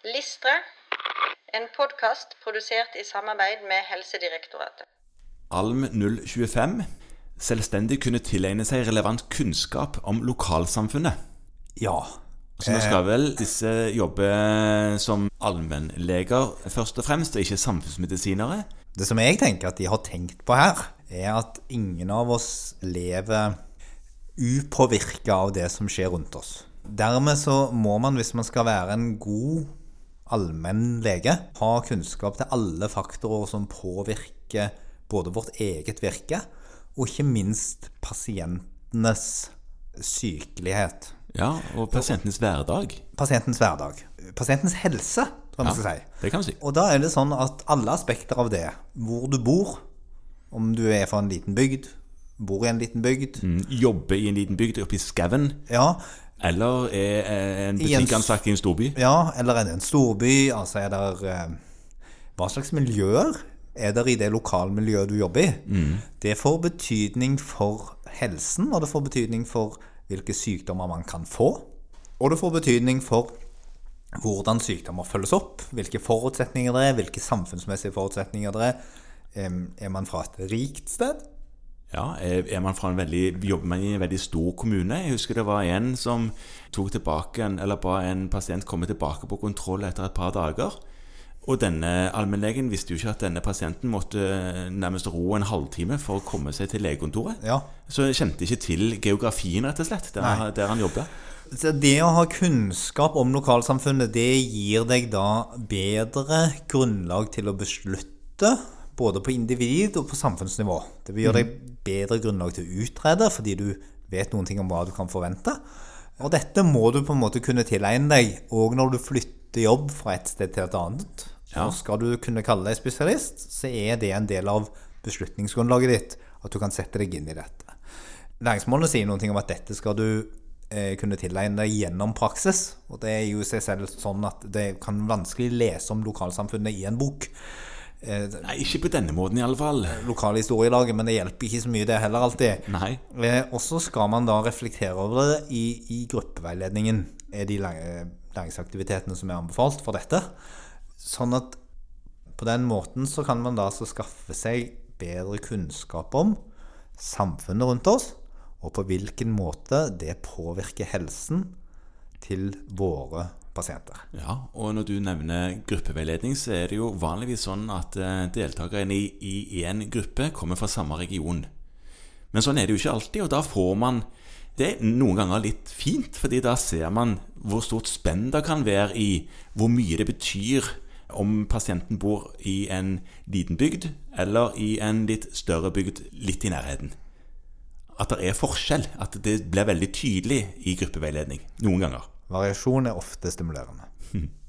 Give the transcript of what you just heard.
Listre, en podkast produsert i samarbeid med Helsedirektoratet. Alm 025 selvstendig kunne tilegne seg relevant kunnskap om lokalsamfunnet. Ja. Så nå skal vel disse jobbe som allmennleger først og fremst, og ikke samfunnsmedisinere? Det som jeg tenker at de har tenkt på her, er at ingen av oss lever upåvirka av det som skjer rundt oss. Dermed så må man, hvis man skal være en god allmennlege, ha kunnskap til alle faktorer som påvirker både vårt eget virke og ikke minst pasientenes sykelighet. Ja, og pasientens hverdag. Pasientens hverdag. Pasientens helse, kan man Ja, skal si. det kan man si. Og da er det sånn at alle aspekter av det, hvor du bor, om du er fra en liten bygd, bor i en liten bygd, Mm, Jobber i en liten bygd oppe i skauen, ja, eller er en butikkansatt i en storby. ja, eller er det en storby, altså er det eh, Hva slags miljøer er det i det lokalmiljøet du jobber i? Det får betydning for helsen, og det får betydning for hvilke sykdommer man kan få. Og det får betydning for hvordan sykdommer følges opp, hvilke forutsetninger det er, hvilke samfunnsmessige forutsetninger det er. Er man fra et rikt sted? Ja, er er man fra en veldig, Jobber man i en veldig stor kommune? Jeg husker det var en som tok tilbake en, eller ba en pasient komme tilbake på kontroll etter et par dager. Og denne allmennlegen visste jo ikke at denne pasienten måtte nærmest ro en halvtime for å komme seg til legekontoret. Ja. Så kjente ikke til geografien, rett og slett, der, Nei. der han jobba. Det å ha kunnskap om lokalsamfunnet, det gir deg da bedre grunnlag til å beslutte, både på individ og på samfunnsnivå. Det vil gjøre deg bedre grunnlag til å utrede, fordi du vet noen ting om hva du kan forvente. Og dette må du på en måte kunne tilegne deg òg når du flytter jobb fra et sted til et annet. Ja. Og skal du kunne kalle deg spesialist, så er det en del av beslutningsgrunnlaget ditt at du kan sette deg inn i dette. Læringsmålene sier noen ting om at dette skal du eh, kunne tilegne deg gjennom praksis. Og det er jo seg selv sånn at det kan vanskelig lese om lokalsamfunnet i en bok. Eh, Nei, ikke på denne måten, i alle fall. lokale historielaget, men det hjelper ikke så mye det heller alltid. Nei. Eh, og så skal man da reflektere over det i, i gruppeveiledningen. Er de eh, læringsaktivitetene som er anbefalt for dette. Sånn at på den måten så kan man da så skaffe seg bedre kunnskap om samfunnet rundt oss, og på hvilken måte det påvirker helsen til våre pasienter. Ja, og når du nevner gruppeveiledning, så er det jo vanligvis sånn at eh, deltakerne i, én gruppe kommer fra samme region. Men sånn er det jo ikke alltid, og da får man Det er noen ganger litt fint, fordi da ser man hvor stort spenn det kan være i hvor mye det betyr om pasienten bor i en liten bygd eller i en litt større bygd litt i nærheten. At det er forskjell. At det blir veldig tydelig i gruppeveiledning noen ganger. Variasjon er ofte stimulerende.